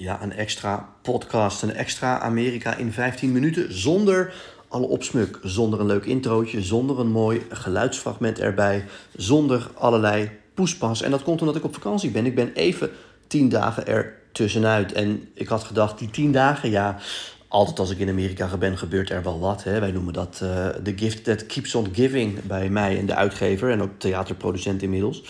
Ja, een extra podcast, een extra Amerika in 15 minuten zonder alle opsmuk, zonder een leuk introotje, zonder een mooi geluidsfragment erbij, zonder allerlei poespas. En dat komt omdat ik op vakantie ben. Ik ben even 10 dagen er tussenuit. En ik had gedacht, die 10 dagen, ja, altijd als ik in Amerika ben, gebeurt er wel wat. Hè. Wij noemen dat de uh, gift that keeps on giving bij mij en de uitgever en ook theaterproducent inmiddels.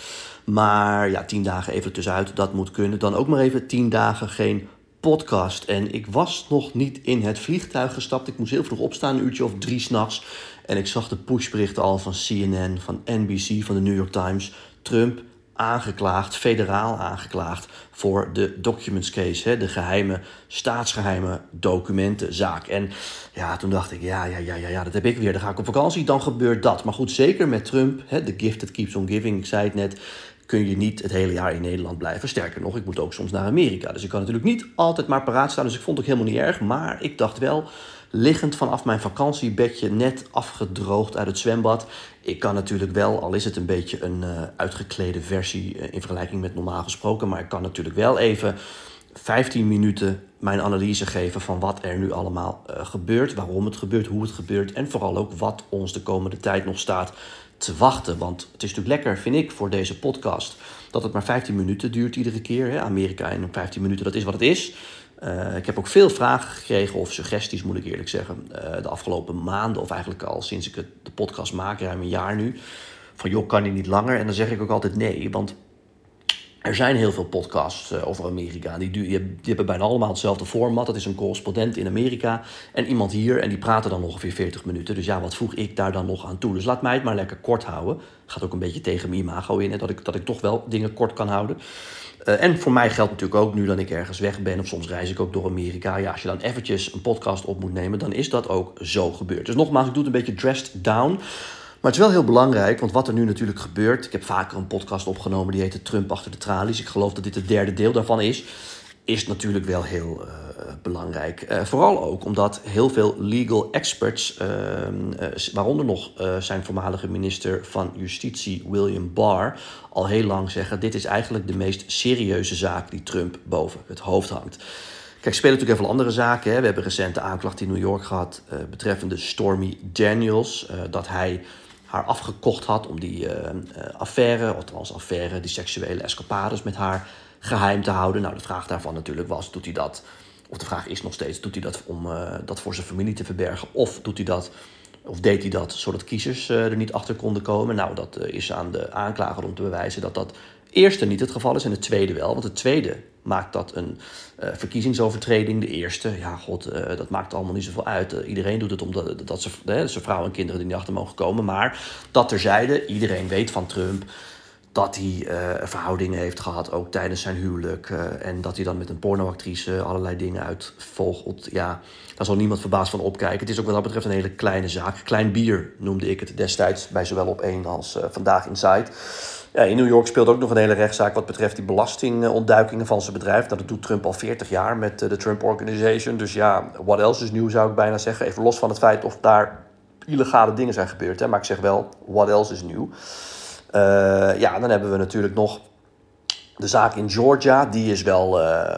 Maar ja, tien dagen even tussenuit, dat moet kunnen. Dan ook maar even tien dagen geen podcast. En ik was nog niet in het vliegtuig gestapt. Ik moest heel vroeg opstaan, een uurtje of drie s'nachts. En ik zag de pushberichten al van CNN, van NBC, van de New York Times. Trump aangeklaagd, federaal aangeklaagd voor de documents case, hè, de geheime, staatsgeheime documentenzaak. En ja, toen dacht ik, ja, ja, ja, ja, ja, dat heb ik weer. Dan ga ik op vakantie, dan gebeurt dat. Maar goed, zeker met Trump, the gift that keeps on giving, ik zei het net, kun je niet het hele jaar in Nederland blijven. Sterker nog, ik moet ook soms naar Amerika. Dus ik kan natuurlijk niet altijd maar paraat staan. Dus ik vond het ook helemaal niet erg. Maar ik dacht wel, liggend vanaf mijn vakantiebedje, net afgedroogd uit het zwembad. Ik kan natuurlijk wel, al is het een beetje een uh, uitgeklede versie uh, in vergelijking met normaal gesproken. Maar ik kan natuurlijk wel even 15 minuten mijn analyse geven van wat er nu allemaal uh, gebeurt. Waarom het gebeurt, hoe het gebeurt. En vooral ook wat ons de komende tijd nog staat te wachten. Want het is natuurlijk lekker, vind ik, voor deze podcast dat het maar 15 minuten duurt iedere keer. Hè? Amerika in 15 minuten, dat is wat het is. Uh, ik heb ook veel vragen gekregen, of suggesties moet ik eerlijk zeggen, uh, de afgelopen maanden, of eigenlijk al sinds ik het, de podcast maak, ruim een jaar nu. Van joh, kan die niet langer? En dan zeg ik ook altijd nee, want er zijn heel veel podcasts uh, over Amerika. Die, die, die, hebben bijna allemaal hetzelfde format. Dat is een correspondent in Amerika en iemand hier. En die praten dan ongeveer 40 minuten. Dus ja, wat voeg ik daar dan nog aan toe? Dus laat mij het maar lekker kort houden. Gaat ook een beetje tegen mijn imago in. Hè, dat, ik, dat ik toch wel dingen kort kan houden. Uh, en voor mij geldt natuurlijk ook nu dat ik ergens weg ben. Of soms reis ik ook door Amerika. Ja, als je dan eventjes een podcast op moet nemen. Dan is dat ook zo gebeurd. Dus nogmaals, ik doe het een beetje dressed down. Maar het is wel heel belangrijk, want wat er nu natuurlijk gebeurt. Ik heb vaker een podcast opgenomen die heette Trump achter de tralies. Ik geloof dat dit het derde deel daarvan is. Is natuurlijk wel heel uh, belangrijk. Uh, vooral ook omdat heel veel legal experts, uh, waaronder nog zijn voormalige minister van Justitie William Barr, al heel lang zeggen: dit is eigenlijk de meest serieuze zaak die Trump boven het hoofd hangt. Kijk, spelen natuurlijk even andere zaken. Hè. We hebben recent de aanklacht in New York gehad betreffende Stormy Daniels. dat hij haar afgekocht had om die uh, affaire, althans affaire, die seksuele escapades met haar geheim te houden. Nou, de vraag daarvan natuurlijk was, doet hij dat, of de vraag is nog steeds, doet hij dat om uh, dat voor zijn familie te verbergen? Of doet hij dat, of deed hij dat zodat kiezers uh, er niet achter konden komen? Nou, dat is aan de aanklager om te bewijzen dat dat eerste niet het geval is en het tweede wel. Want het tweede maakt dat een uh, verkiezingsovertreding. De eerste, ja god, dat maakt allemaal niet zoveel uit. Iedereen doet het omdat dat ze, vrouwen en kinderen die niet achter mogen komen. Maar dat terzijde, iedereen weet van Trump dat hij verhoudingen heeft gehad, ook tijdens zijn huwelijk. en dat hij dan met een pornoactrice allerlei dingen uitvogelt. Ja, daar zal niemand verbaasd van opkijken. Het is ook wat dat betreft een hele kleine zaak. Klein bier noemde ik het destijds bij zowel op één als Vandaag Inside. Ja, in New York speelt ook nog een hele rechtszaak wat betreft die belastingontduikingen van zijn bedrijf. Nou, dat doet Trump al 40 jaar met de Trump Organization. Dus ja, what else is nieuw zou ik bijna zeggen. Even los van het feit of daar illegale dingen zijn gebeurd. Hè. Maar ik zeg wel, what else is nieuw. Uh, ja, dan hebben we natuurlijk nog de zaak in Georgia. Die is wel... Uh,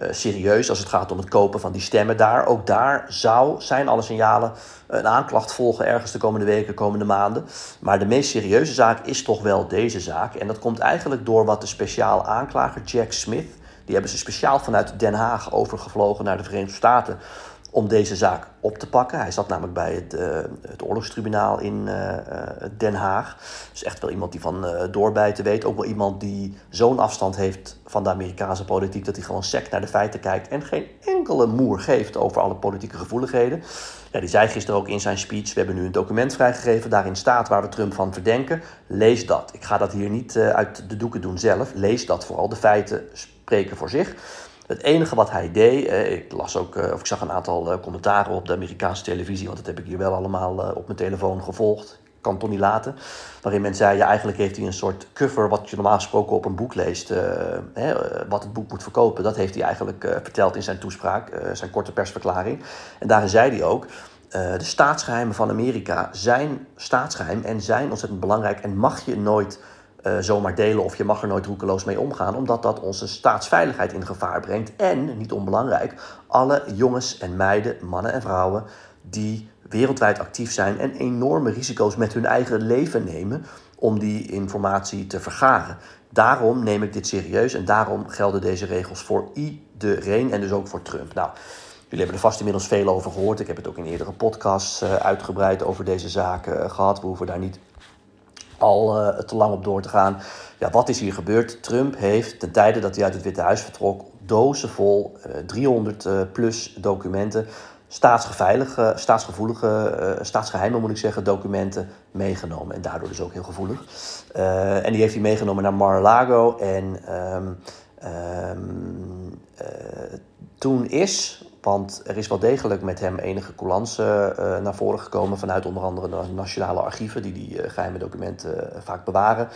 uh, serieus als het gaat om het kopen van die stemmen daar. Ook daar zou, zijn alle signalen, een aanklacht volgen ergens de komende weken, komende maanden. Maar de meest serieuze zaak is toch wel deze zaak. En dat komt eigenlijk door wat de speciaal aanklager Jack Smith, die hebben ze speciaal vanuit Den Haag overgevlogen naar de Verenigde Staten om deze zaak op te pakken. Hij zat namelijk bij het, uh, het oorlogstribunaal in uh, Den Haag. Dus echt wel iemand die van doorbijten weet. Ook wel iemand die zo'n afstand heeft van de Amerikaanse politiek... dat hij gewoon sec naar de feiten kijkt... en geen enkele moer geeft over alle politieke gevoeligheden. Ja, die zei gisteren ook in zijn speech... we hebben nu een document vrijgegeven, daarin staat waar we Trump van verdenken. Lees dat. Ik ga dat hier niet uit de doeken doen zelf. Lees dat vooral. De feiten spreken voor zich... Het enige wat hij deed, eh, ik las ook, of ik zag een aantal commentaren op de Amerikaanse televisie, want dat heb ik hier wel allemaal op mijn telefoon gevolgd. Kan het toch niet laten. Waarin men zei, ja, eigenlijk heeft hij een soort cover wat je normaal gesproken op een boek leest. Hè, wat het boek moet verkopen. Dat heeft hij eigenlijk verteld in zijn toespraak, zijn korte persverklaring. En daarin zei hij ook, de staatsgeheimen van Amerika zijn staatsgeheim en zijn ontzettend belangrijk en mag je nooit uh, zomaar delen of je mag er nooit roekeloos mee omgaan, omdat dat onze staatsveiligheid in gevaar brengt. En, niet onbelangrijk, alle jongens en meiden, mannen en vrouwen die wereldwijd actief zijn en enorme risico's met hun eigen leven nemen om die informatie te vergaren. Daarom neem ik dit serieus en daarom gelden deze regels voor iedereen en dus ook voor Trump. Nou, jullie hebben er vast inmiddels veel over gehoord. Ik heb het ook in eerdere podcasts uh, uitgebreid over deze zaken gehad. We hoeven daar niet al uh, te lang op door te gaan. Ja, wat is hier gebeurd? Trump heeft ten tijde dat hij uit het Witte Huis vertrok, dozen vol, uh, 300 uh, plus documenten, staatsgeveilige, staatsgevoelige, staatsgeheime moet ik zeggen, documenten meegenomen. En daardoor dus ook heel gevoelig. En die heeft hij meegenomen naar Mar-a-Lago. En um, um, toen is want er is wel degelijk met hem enige coulance uh, naar voren gekomen vanuit onder andere de nationale archieven, die die uh, geheime documenten uh, vaak bewaren.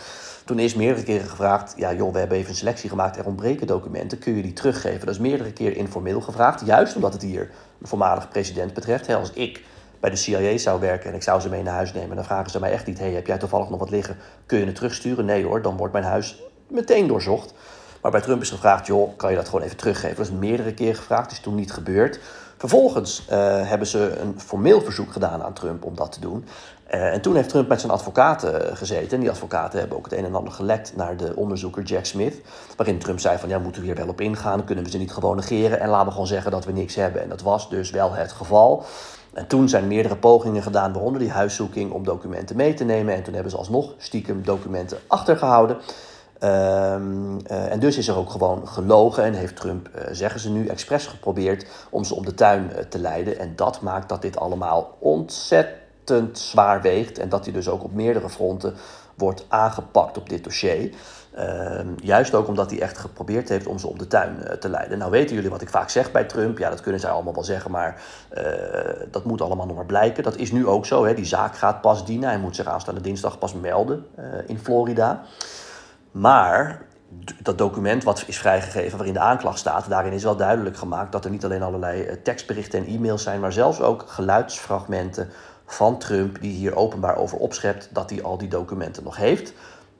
Toen is meerdere keren gevraagd: ja, joh, we hebben even een selectie gemaakt, er ontbreken documenten, kun je die teruggeven? Dat is meerdere keren informeel gevraagd, juist omdat het hier een voormalige president betreft. Als ik bij de CIA zou werken en ik zou ze mee naar huis nemen, dan vragen ze mij echt niet: hey, heb jij toevallig nog wat liggen? Kun je het terugsturen? Nee hoor, dan wordt mijn huis meteen doorzocht. Maar bij Trump is gevraagd, joh, kan je dat gewoon even teruggeven? Dat is meerdere keer gevraagd, is toen niet gebeurd. Vervolgens uh, hebben ze een formeel verzoek gedaan aan Trump om dat te doen. Uh, en toen heeft Trump met zijn advocaten gezeten. En die advocaten hebben ook het een en ander gelekt naar de onderzoeker Jack Smith. Waarin Trump zei van, ja, moeten we hier wel op ingaan? Kunnen we ze niet gewoon negeren? En laten we gewoon zeggen dat we niks hebben. En dat was dus wel het geval. En toen zijn meerdere pogingen gedaan, waaronder die huiszoeking, om documenten mee te nemen. En toen hebben ze alsnog stiekem documenten achtergehouden. Um, uh, en dus is er ook gewoon gelogen en heeft Trump, uh, zeggen ze nu, expres geprobeerd om ze om de tuin uh, te leiden. En dat maakt dat dit allemaal ontzettend zwaar weegt en dat hij dus ook op meerdere fronten wordt aangepakt op dit dossier. Ehm, juist ook omdat hij echt geprobeerd heeft om ze om de tuin te leiden. Nou weten jullie wat ik vaak zeg bij Trump. Ja, dat kunnen zij allemaal wel zeggen, maar dat moet allemaal nog maar blijken. Dat is nu ook zo. Hè. Die zaak gaat pas dienen. Hij moet zich aanstaande dinsdag pas melden in Florida. Maar dat document wat is vrijgegeven waarin de aanklacht staat, daarin is wel duidelijk gemaakt dat er niet alleen allerlei tekstberichten en e-mails zijn, maar zelfs ook geluidsfragmenten van Trump die hier openbaar over opschept dat hij al die documenten nog heeft.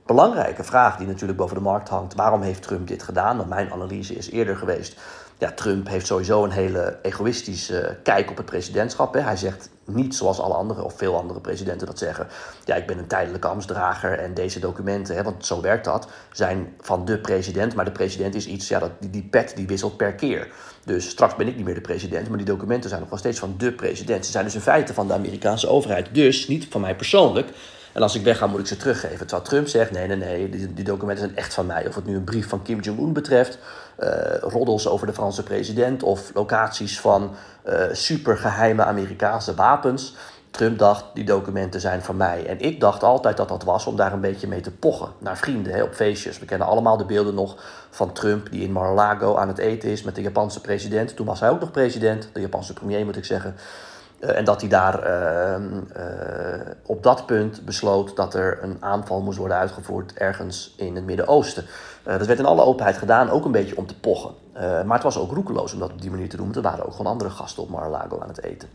Belangrijke vraag die natuurlijk boven de markt hangt: waarom heeft Trump dit gedaan? Want mijn analyse is eerder geweest ja, Trump heeft sowieso een hele egoïstische kijk op het presidentschap. Hè. Hij zegt niet zoals alle andere of veel andere presidenten dat zeggen. Ja, ik ben een tijdelijke ambtsdrager en deze documenten, hè, want zo werkt dat, zijn van de president. Maar de president is iets, ja, dat, die, die pet die wisselt per keer. Dus straks ben ik niet meer de president, maar die documenten zijn nog wel steeds van de president. Ze zijn dus in feite van de Amerikaanse overheid. Dus niet van mij persoonlijk, en als ik wegga, moet ik ze teruggeven. Terwijl Trump zegt: nee, nee, nee, die, documenten zijn echt van mij. Of het nu een brief van Kim Jong-un betreft, uh, roddels over de Franse president of locaties van uh, supergeheime Amerikaanse wapens. Trump dacht, die documenten zijn van mij. En ik dacht altijd dat dat was om daar een beetje mee te pochen. Naar vrienden, hè, op feestjes. We kennen allemaal de beelden nog van Trump die in Mar-a-Lago aan het eten is met de Japanse president. Toen was hij ook nog president, de Japanse premier moet ik zeggen. Uh, en dat hij daar uh, uh, op dat punt besloot dat er een aanval moest worden uitgevoerd ergens in het Midden-Oosten. dat werd in alle openheid gedaan, ook een beetje om te pochen. maar het was ook roekeloos om dat op die manier te doen, want er waren ook gewoon andere gasten op Mar-a-Lago aan het eten.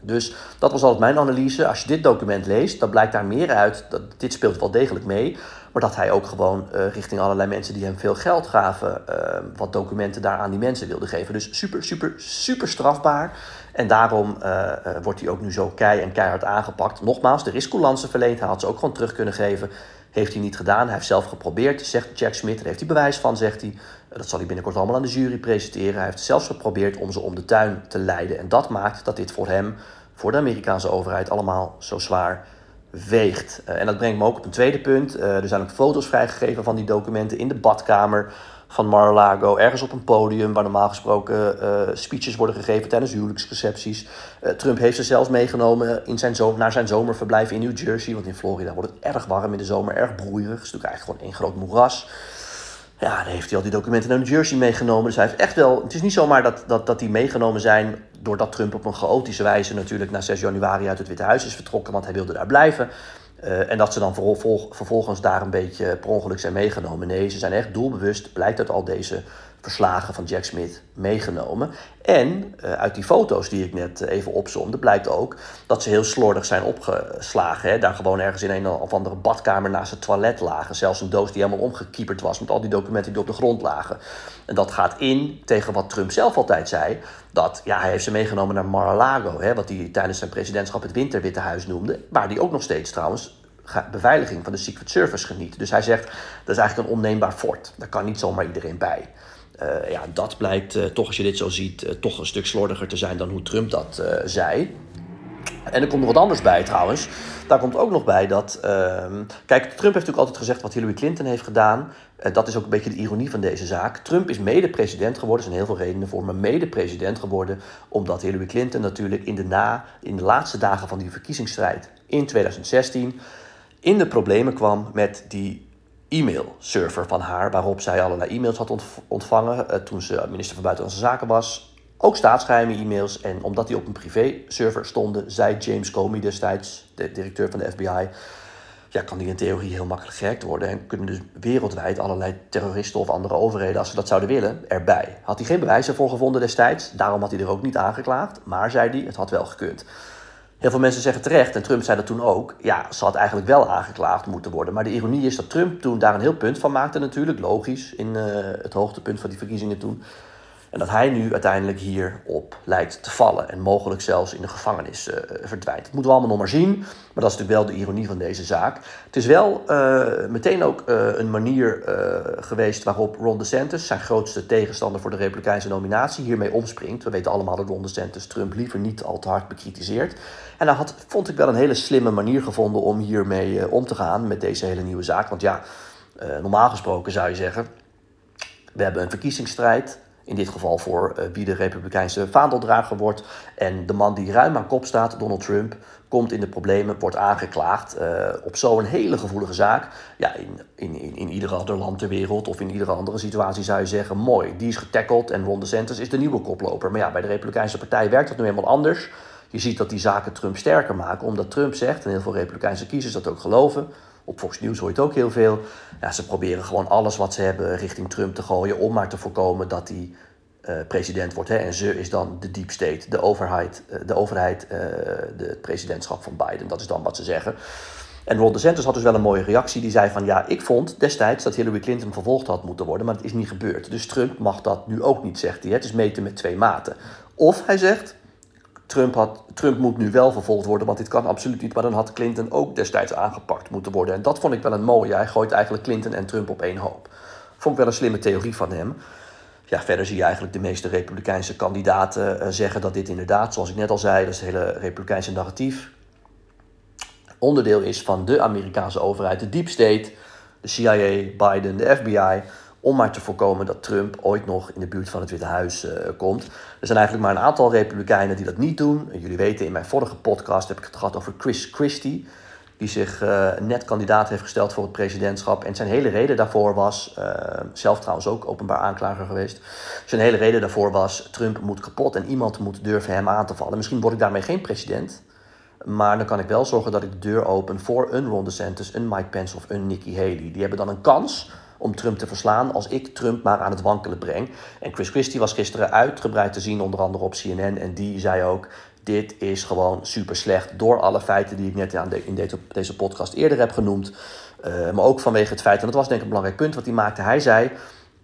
Dus dat was altijd mijn analyse. Als je dit document leest, dan blijkt daar meer uit. Dat, dit speelt wel degelijk mee. Maar dat hij ook gewoon uh, richting allerlei mensen die hem veel geld gaven, uh, wat documenten daar aan die mensen wilde geven. Dus super, super, super strafbaar. En daarom uh, wordt hij ook nu zo kei en keihard aangepakt. Nogmaals, er is coulance verleend. Hij had ze ook gewoon terug kunnen geven. Heeft hij niet gedaan. Hij heeft zelf geprobeerd, zegt Jack Smith. Daar heeft hij bewijs van, zegt hij. Dat zal hij binnenkort allemaal aan de jury presenteren. Hij heeft zelfs geprobeerd om ze om de tuin te leiden. En dat maakt dat dit voor hem, voor de Amerikaanse overheid, allemaal zo zwaar weegt. Uh, en dat brengt me ook op een tweede punt. Uh, er zijn ook foto's vrijgegeven van die documenten in de badkamer van Mar-a-Lago. Ergens op een podium waar normaal gesproken uh, speeches worden gegeven tijdens huwelijksrecepties. Trump heeft ze zelfs meegenomen in zijn naar zijn zomerverblijf in New Jersey. Want in Florida wordt het erg warm in de zomer, erg broeierig. Het is natuurlijk eigenlijk gewoon één groot moeras. Ja, dan heeft hij al die documenten naar New Jersey meegenomen. Dus hij heeft echt wel. Het is niet zomaar dat, dat, dat die meegenomen zijn. doordat Trump op een chaotische wijze natuurlijk na 6 januari uit het Witte Huis is vertrokken. Want hij wilde daar blijven. Uh, en dat ze dan vervol, vervolgens daar een beetje per ongeluk zijn meegenomen. Nee, ze zijn echt doelbewust, blijkt uit al deze verslagen van Jack Smith meegenomen. En uh, uit die foto's die ik net even opzomde, blijkt ook dat ze heel slordig zijn opgeslagen. Hè? Daar gewoon ergens in een of andere badkamer naast het toilet lagen. Zelfs een doos die helemaal omgekieperd was met al die documenten die op de grond lagen. En dat gaat in tegen wat Trump zelf altijd zei. Dat ja, hij heeft ze meegenomen naar Mar-a-Lago. Hè, wat hij tijdens zijn presidentschap het Winterwitte Huis noemde. Waar hij ook nog steeds trouwens beveiliging van de Secret Service geniet. Dus hij zegt, dat is eigenlijk een onneembaar fort. Daar kan niet zomaar iedereen bij. Uh, ja, dat blijkt uh, toch, als je dit zo ziet, uh, toch een stuk slordiger te zijn dan hoe Trump dat zei. En er komt nog wat anders bij trouwens. Daar komt ook nog bij dat. Ehm, kijk, Trump heeft natuurlijk altijd gezegd wat Hillary Clinton heeft gedaan. Dat is ook een beetje de ironie van deze zaak. Trump is mede-president geworden, er zijn heel veel redenen voor, maar mede-president geworden omdat Hillary Clinton natuurlijk in de, na, in de laatste dagen van die verkiezingsstrijd in 2016 in de problemen kwam met die e-mailserver van haar, waarop zij allerlei e-mails had ontvangen uh, toen ze minister van Buitenlandse Zaken was. Ook staatsgeheime e-mails. En omdat die op een privé-server stonden, zei James Comey destijds, de directeur van de FBI, ja, kan die in theorie heel makkelijk gehackt worden. En kunnen dus wereldwijd allerlei terroristen of andere overheden, als ze dat zouden willen, erbij. Had hij geen bewijzen voor gevonden destijds, daarom had hij er ook niet aangeklaagd. Maar, zei hij, het had wel gekund. Heel veel mensen zeggen terecht, en Trump zei dat toen ook, ja, ze had eigenlijk wel aangeklaagd moeten worden. Maar de ironie is dat Trump toen daar een heel punt van maakte natuurlijk, logisch, in uh, het hoogtepunt van die verkiezingen toen. En dat hij nu uiteindelijk hierop lijkt te vallen en mogelijk zelfs in de gevangenis uh, verdwijnt. Dat moeten we allemaal nog maar zien, maar dat is natuurlijk wel de ironie van deze zaak. Het is wel uh, meteen ook uh, een manier geweest waarop Ron DeSantis, zijn grootste tegenstander voor de Republikeinse nominatie, hiermee omspringt. We weten allemaal dat Ron DeSantis Trump liever niet al te hard bekritiseert. En hij had, vond ik wel een hele slimme manier gevonden om hiermee om te gaan met deze hele nieuwe zaak. Want ja, normaal gesproken zou je zeggen, we hebben een verkiezingsstrijd in dit geval voor uh, wie de Republikeinse vaandeldrager wordt. En de man die ruim aan kop staat, Donald Trump, komt in de problemen, wordt aangeklaagd uh, op zo'n hele gevoelige zaak. Ja, in, in, in, in ieder ander land ter wereld of in iedere andere situatie zou je zeggen: mooi, die is getackled en Ron DeSantis is de nieuwe koploper. Maar ja, bij de Republikeinse Partij werkt dat nu helemaal anders. Je ziet dat die zaken Trump sterker maken, omdat Trump zegt, en heel veel Republikeinse kiezers dat ook geloven op Fox News hoor je het ook heel veel. Ja, ze proberen gewoon alles wat ze hebben richting Trump te gooien om maar te voorkomen dat hij uh, president wordt. Hè. En ze is dan de deep state, de overheid, uh, de overheid, uh, de, het presidentschap van Biden. Dat is dan wat ze zeggen. En Ron DeSantis had dus wel een mooie reactie. Die zei van ja, ik vond destijds dat Hillary Clinton vervolgd had moeten worden, maar het is niet gebeurd. Dus Trump mag dat nu ook niet, zegt hij. Het is meten met twee maten. Of hij zegt, Trump, had, Trump moet nu wel vervolgd worden, want dit kan absoluut niet. Maar dan had Clinton ook destijds aangepakt moeten worden. En dat vond ik wel een mooie. Hij gooit eigenlijk Clinton en Trump op één hoop. Vond ik wel een slimme theorie van hem. Ja, verder zie je eigenlijk de meeste Republikeinse kandidaten uh, zeggen dat dit inderdaad, zoals ik net al zei, dat is het hele Republikeinse narratief, onderdeel is van de Amerikaanse overheid, de deep state, de CIA, Biden, de FBI om maar te voorkomen dat Trump ooit nog in de buurt van het Witte Huis uh, komt. Er zijn eigenlijk maar een aantal Republikeinen die dat niet doen. Jullie weten, in mijn vorige podcast heb ik het gehad over Chris Christie, die zich uh, net kandidaat heeft gesteld voor het presidentschap. En zijn hele reden daarvoor was, uh, zelf trouwens ook openbaar aanklager geweest, zijn hele reden daarvoor was, Trump moet kapot en iemand moet durven hem aan te vallen. Misschien word ik daarmee geen president, maar dan kan ik wel zorgen dat ik de deur open voor een Ron DeSantis, een Mike Pence of een Nikki Haley. Die hebben dan een kans om Trump te verslaan als ik Trump maar aan het wankelen breng. En Chris Christie was gisteren uitgebreid te zien, onder andere op CNN. En die zei ook: Dit is gewoon super slecht. Door alle feiten die ik net in deze podcast eerder heb genoemd. Uh, maar ook vanwege het feit, en dat was denk ik een belangrijk punt wat hij maakte. Hij zei.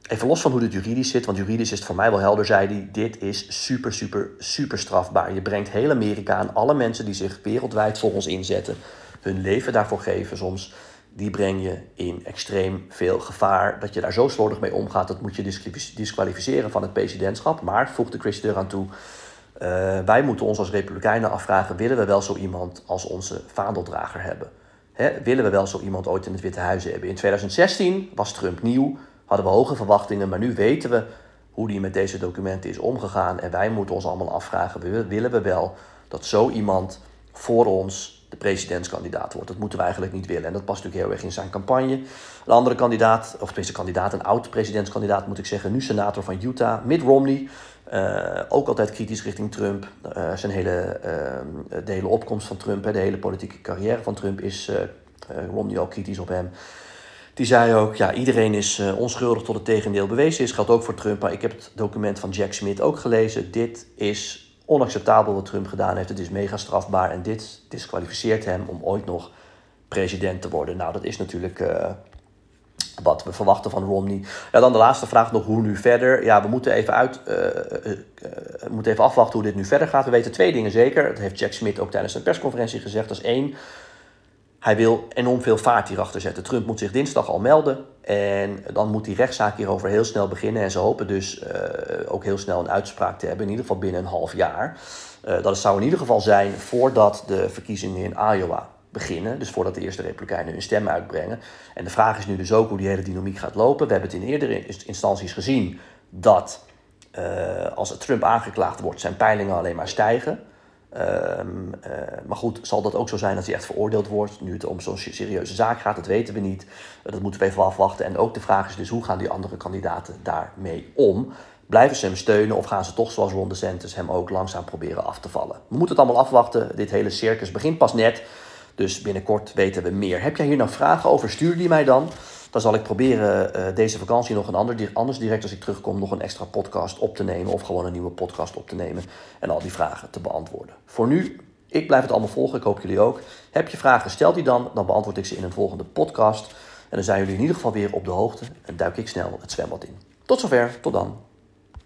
Even los van hoe dit juridisch zit, want juridisch is het voor mij wel helder, zei hij: Dit is super, super, super strafbaar. Je brengt heel Amerika aan, alle mensen die zich wereldwijd voor ons inzetten, hun leven daarvoor geven soms die breng je in extreem veel gevaar. Dat je daar zo slordig mee omgaat, dat moet je disqualificeren van het presidentschap. Maar, voegde Chris eraan toe, uh, wij moeten ons als republikeinen afvragen... willen we wel zo iemand als onze vaandeldrager hebben? Hè, willen we wel zo iemand ooit in het Witte Huis hebben? In 2016 was Trump nieuw, hadden we hoge verwachtingen... maar nu weten we hoe die met deze documenten is omgegaan... en wij moeten ons allemaal afvragen, willen we wel dat zo iemand voor ons de presidentskandidaat wordt. Dat moeten we eigenlijk niet willen. En dat past natuurlijk heel erg in zijn campagne. Een andere kandidaat, of tenminste kandidaat, een oud presidentskandidaat moet ik zeggen, nu senator van Utah, Mitt Romney. Uh, ook altijd kritisch richting Trump. Uh, zijn hele, uh, de hele opkomst van Trump, hè, de hele politieke carrière van Trump is Romney ook kritisch op hem. Die zei ook, ja, iedereen is onschuldig tot het tegendeel bewezen is. Geldt ook voor Trump, maar ik heb het document van Jack Smith ook gelezen. Dit is onacceptabel wat Trump gedaan heeft. Het is mega strafbaar en dit disqualificeert hem om ooit nog president te worden. Nou, dat is natuurlijk uh, wat we verwachten van Romney. Ja, dan de laatste vraag nog, hoe nu verder? Ja, we moeten even, uit, uh, moeten even afwachten hoe dit nu verder gaat. We weten twee dingen zeker. Dat heeft Jack Smith ook tijdens een persconferentie gezegd. Dat is één, hij wil enorm veel vaart hierachter zetten. Trump moet zich dinsdag al melden. En dan moet die rechtszaak hierover heel snel beginnen. En ze hopen dus uh, ook heel snel een uitspraak te hebben. In ieder geval binnen een half jaar. Uh, dat zou in ieder geval zijn voordat de verkiezingen in Iowa beginnen. Dus voordat de eerste Republikeinen hun stem uitbrengen. En de vraag is nu dus ook hoe die hele dynamiek gaat lopen. We hebben het in eerdere instanties gezien dat uh, als Trump aangeklaagd wordt, zijn peilingen alleen maar stijgen. Um, uh, maar goed, zal dat ook zo zijn als hij echt veroordeeld wordt? Nu het om zo'n serieuze zaak gaat, dat weten we niet. Uh, dat moeten we even afwachten. En ook de vraag is dus, hoe gaan die andere kandidaten daarmee om? Blijven ze hem steunen of gaan ze toch zoals Ron DeSantis hem ook langzaam proberen af te vallen? We moeten het allemaal afwachten. Dit hele circus begint pas net. Dus binnenkort weten we meer. Heb jij hier nou vragen over? Stuur die mij dan. Dan zal ik proberen uh, deze vakantie nog een ander, anders direct als ik terugkom nog een extra podcast op te nemen. Of gewoon een nieuwe podcast op te nemen. En al die vragen te beantwoorden. Voor nu, ik blijf het allemaal volgen. Ik hoop jullie ook. Heb je vragen, stel die dan. Dan beantwoord ik ze in een volgende podcast. En dan zijn jullie in ieder geval weer op de hoogte. En duik ik snel het zwembad in. Tot zover, tot dan.